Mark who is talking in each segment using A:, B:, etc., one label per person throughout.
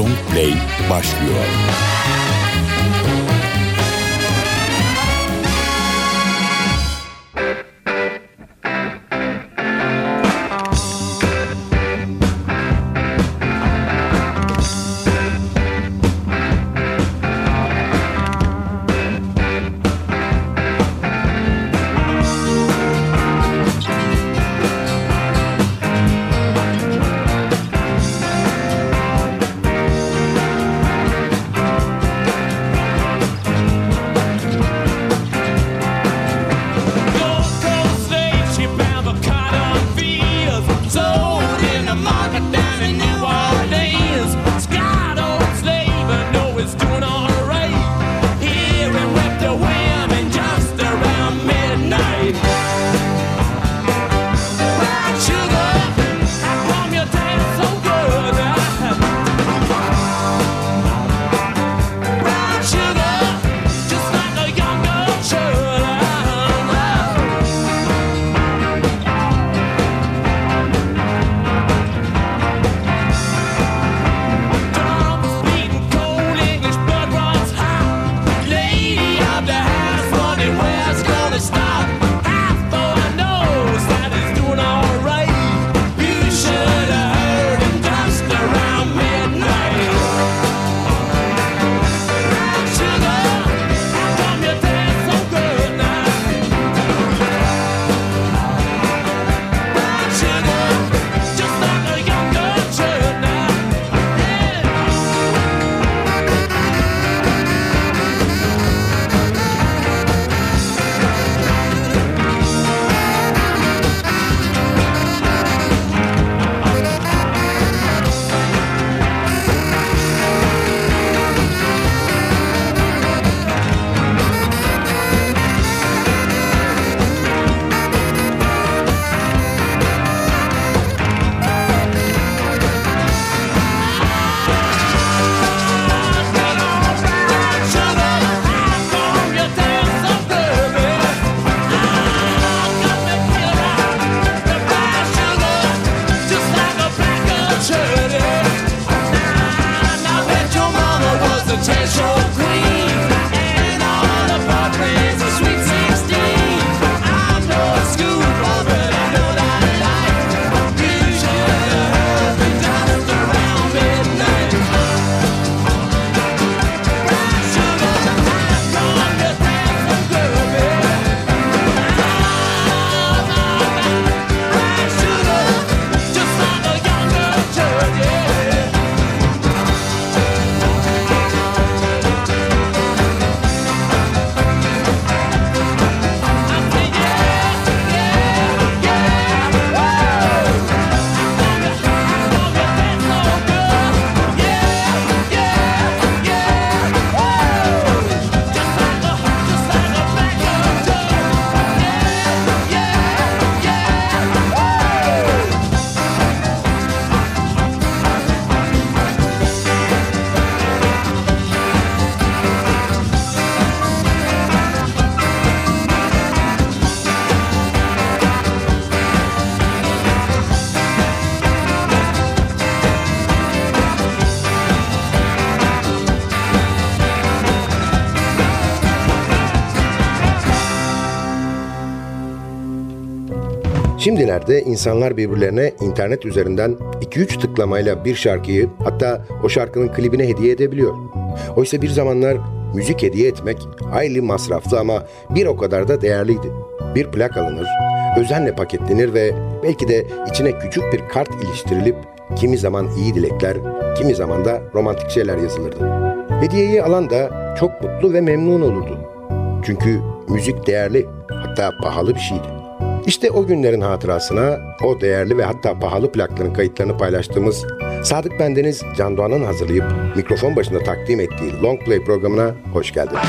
A: Long Play başlıyor.
B: Şimdilerde insanlar birbirlerine internet üzerinden 2-3 tıklamayla bir şarkıyı hatta o şarkının klibine hediye edebiliyor. Oysa bir zamanlar müzik hediye etmek hayli masraflı ama bir o kadar da değerliydi. Bir plak alınır, özenle paketlenir ve belki de içine küçük bir kart iliştirilip kimi zaman iyi dilekler, kimi zaman da romantik şeyler yazılırdı. Hediyeyi alan da çok mutlu ve memnun olurdu. Çünkü müzik değerli, hatta pahalı bir şeydi. İşte o günlerin hatırasına o değerli ve hatta pahalı plakların kayıtlarını paylaştığımız Sadık Bendeniz Can Doğan'ın hazırlayıp mikrofon başında takdim ettiği Long Play programına hoş geldiniz.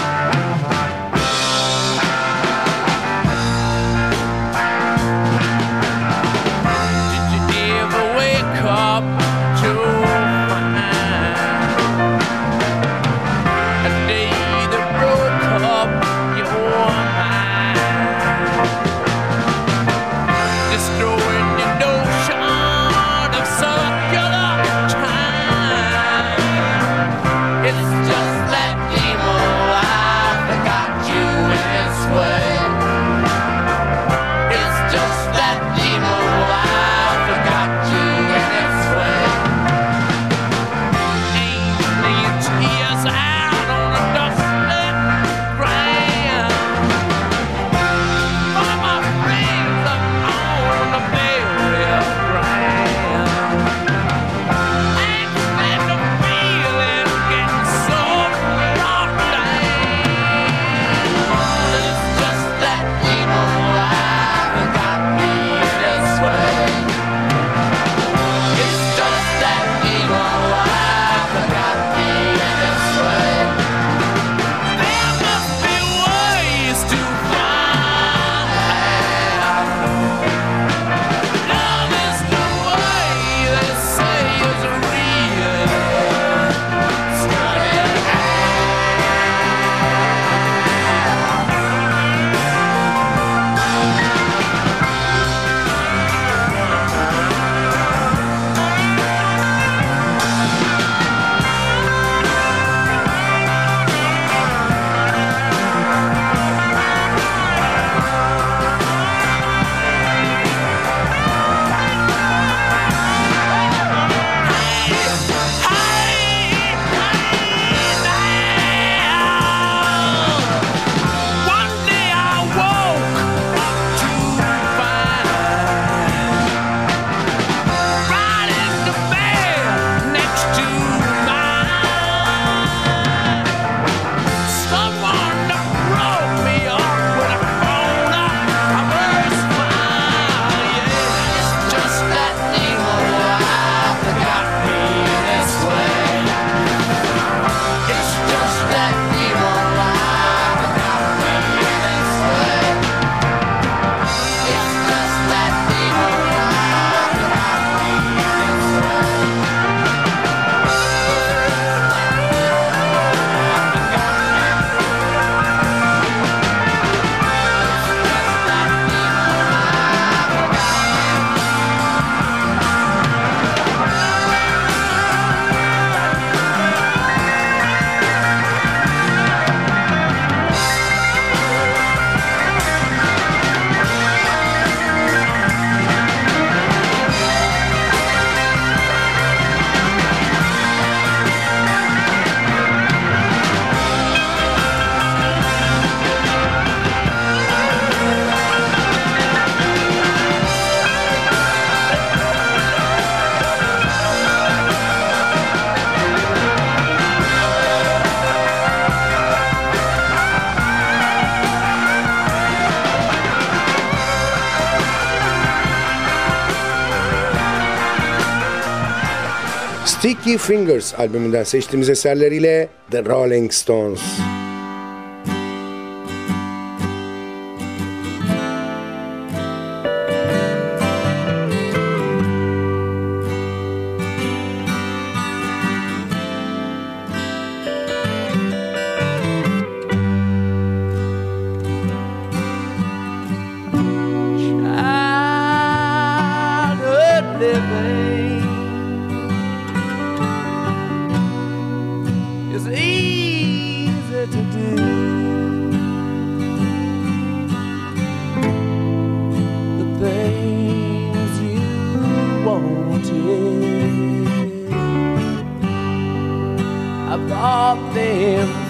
A: Sticky Fingers albümünden seçtiğimiz eserleriyle The Rolling Stones.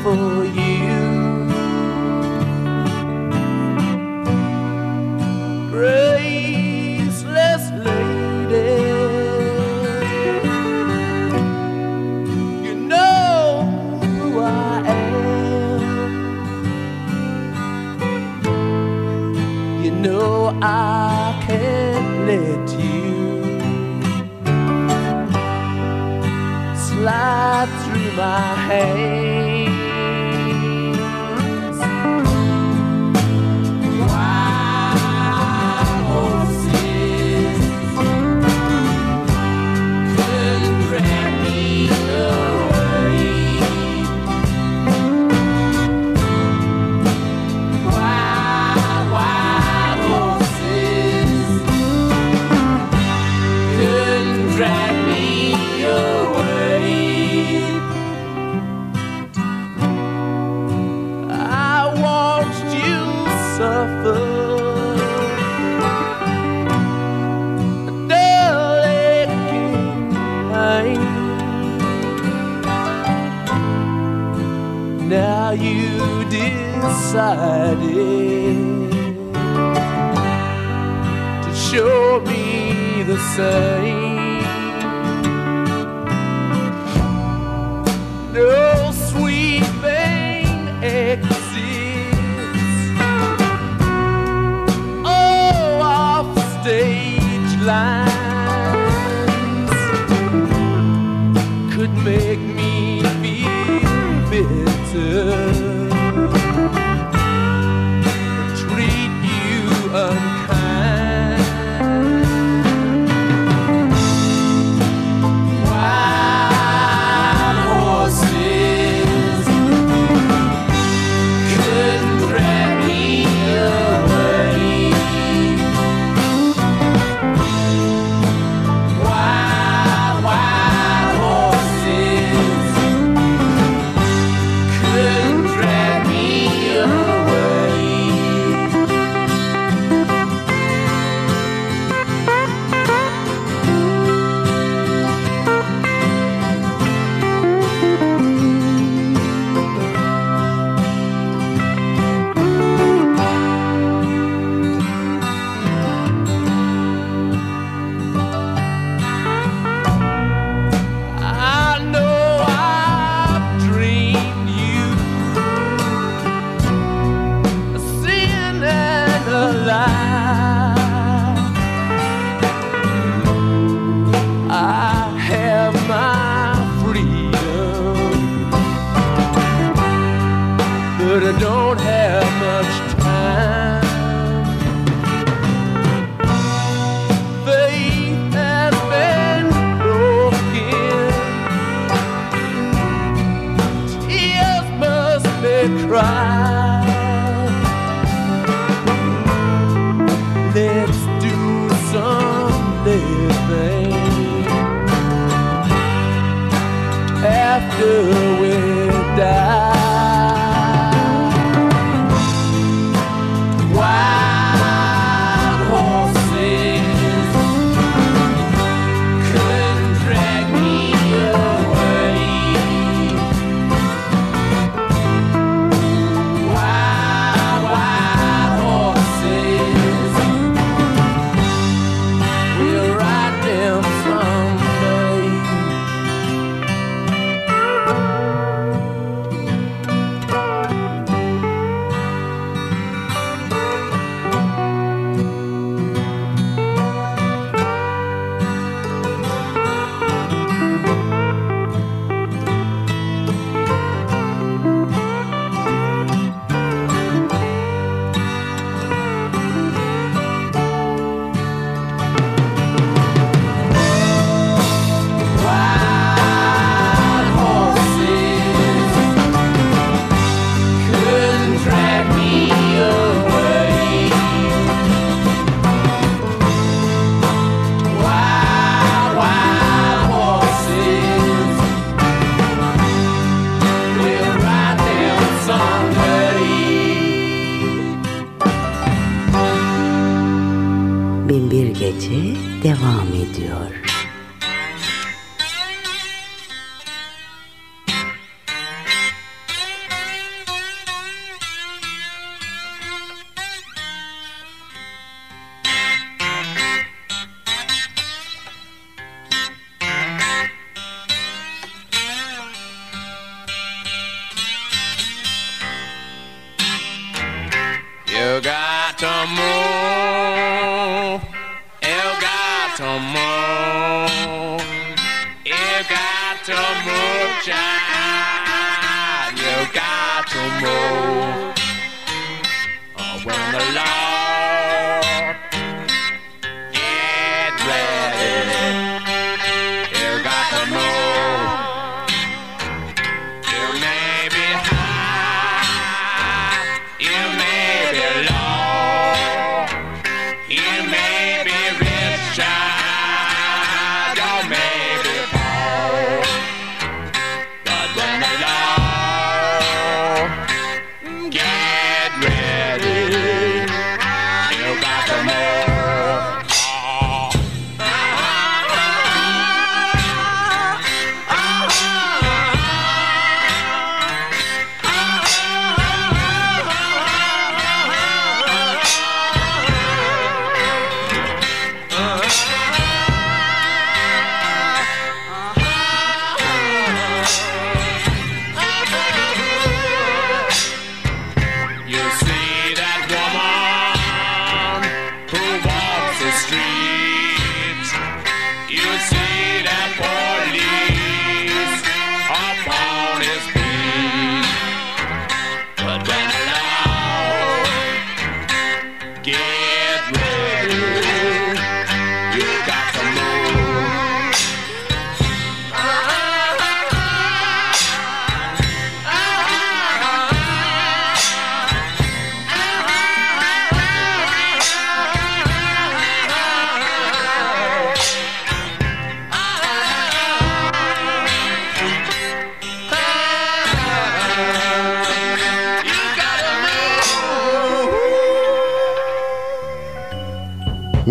A: for same. No sweet pain exists. Oh, off stage lines could make.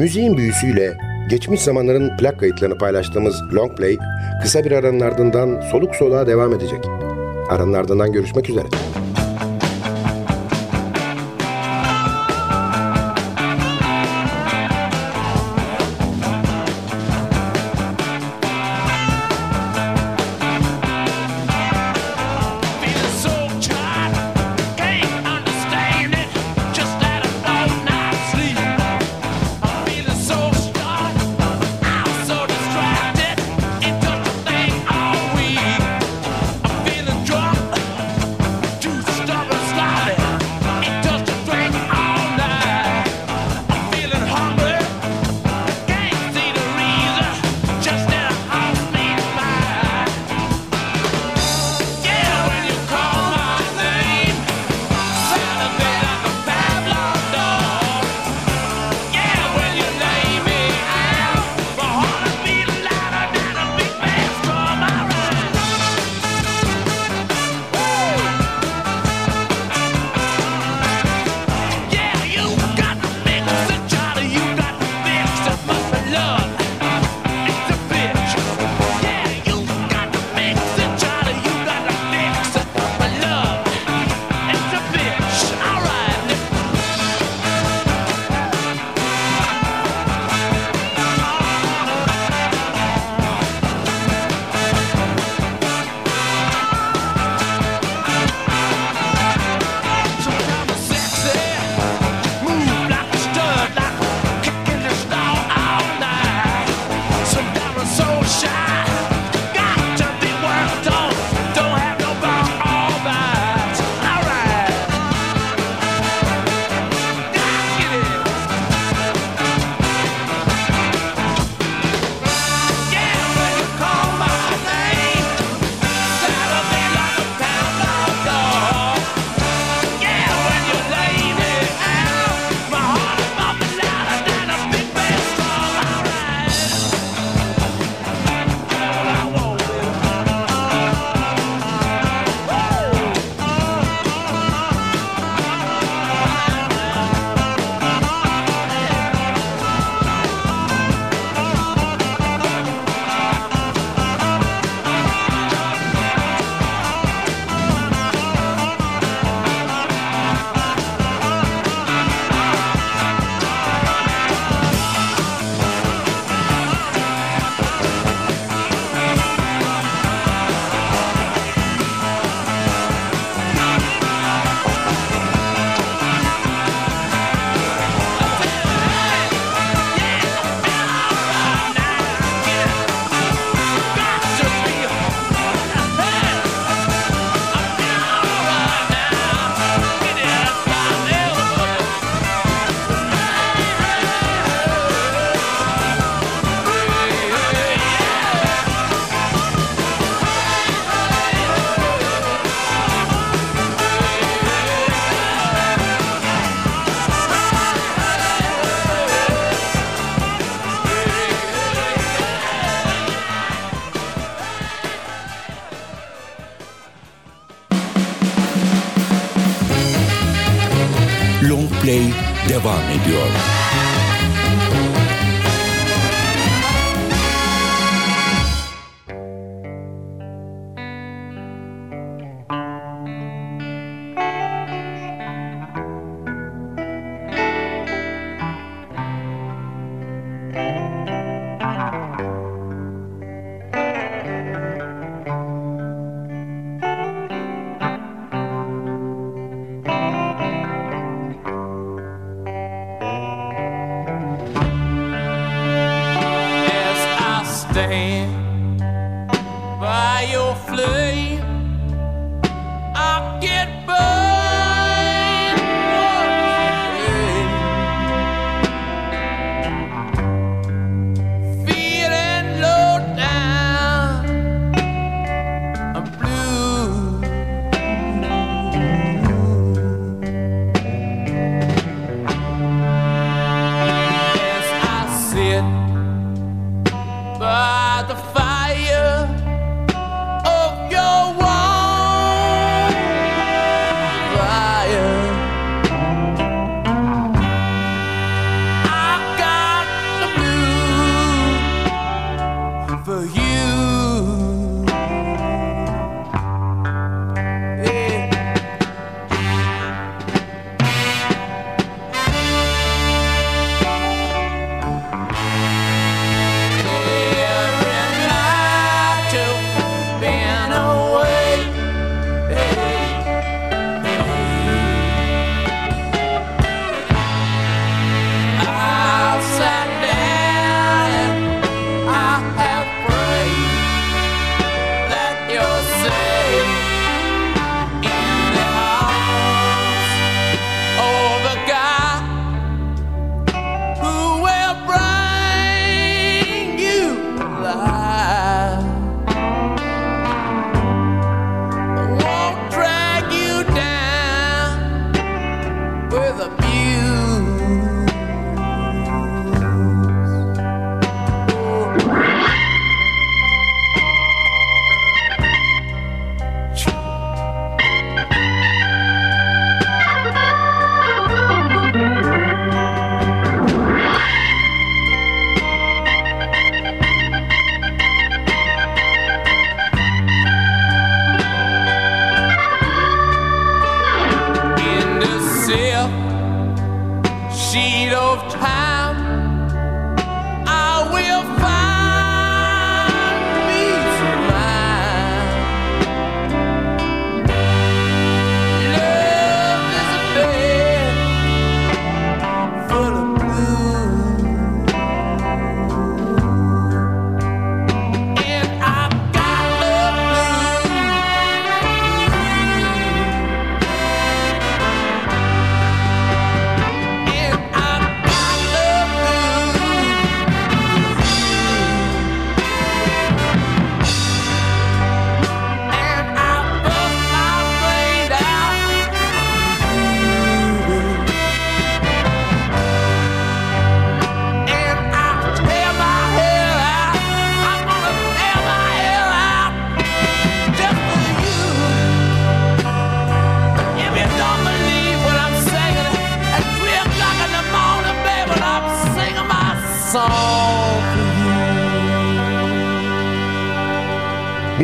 B: Müziğin büyüsüyle geçmiş zamanların plak kayıtlarını paylaştığımız Long Play kısa bir aranın ardından soluk soluğa devam edecek. Aranın ardından görüşmek üzere.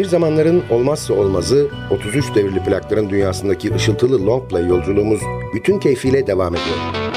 B: zamanların olmazsa olmazı 33 devirli plakların dünyasındaki ışıltılı long play yolculuğumuz bütün keyfiyle devam ediyor.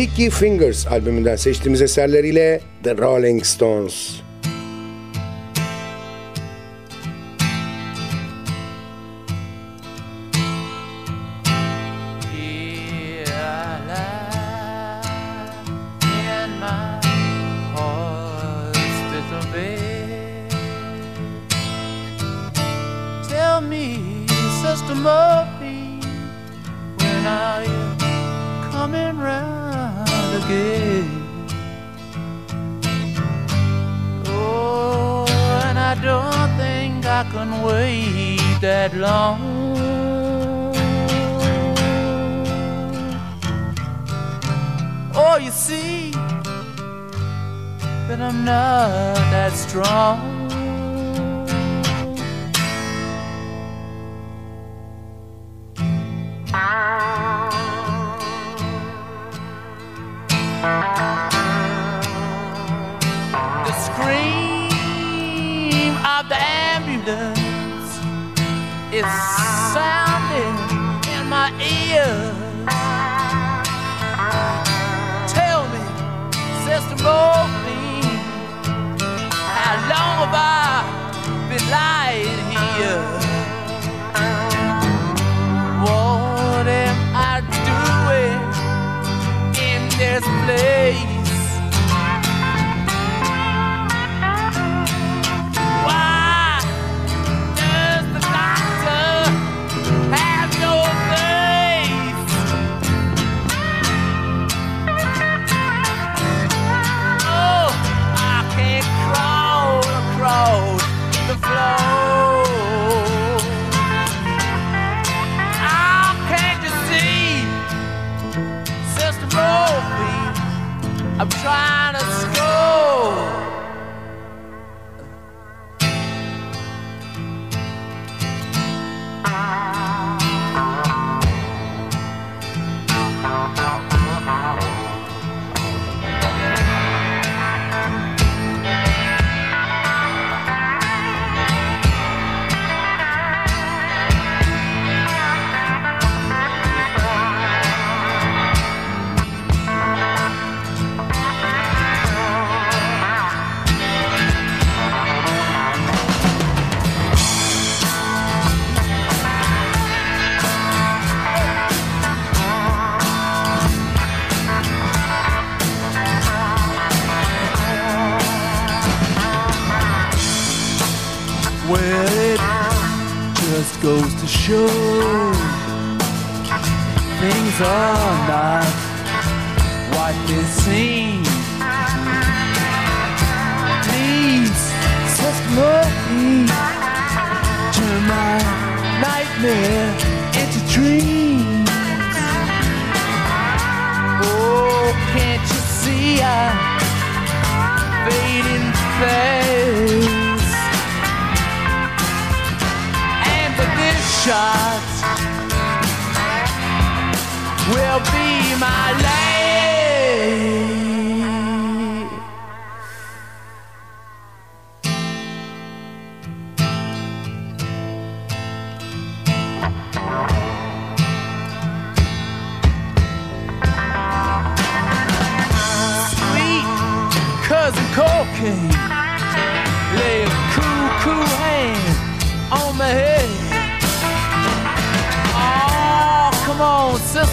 B: Sticky Fingers albümünden seçtiğimiz eserleriyle The Rolling Stones.
A: you. Well, it just goes to show things are not what they seem. Please, testimony, turn my nightmare into dreams. Oh, can't you see I'm fading fast? shot will be my last.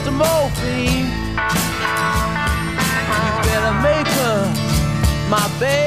A: Some morphine. You better make her my baby.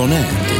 C: Long Play sona erdi.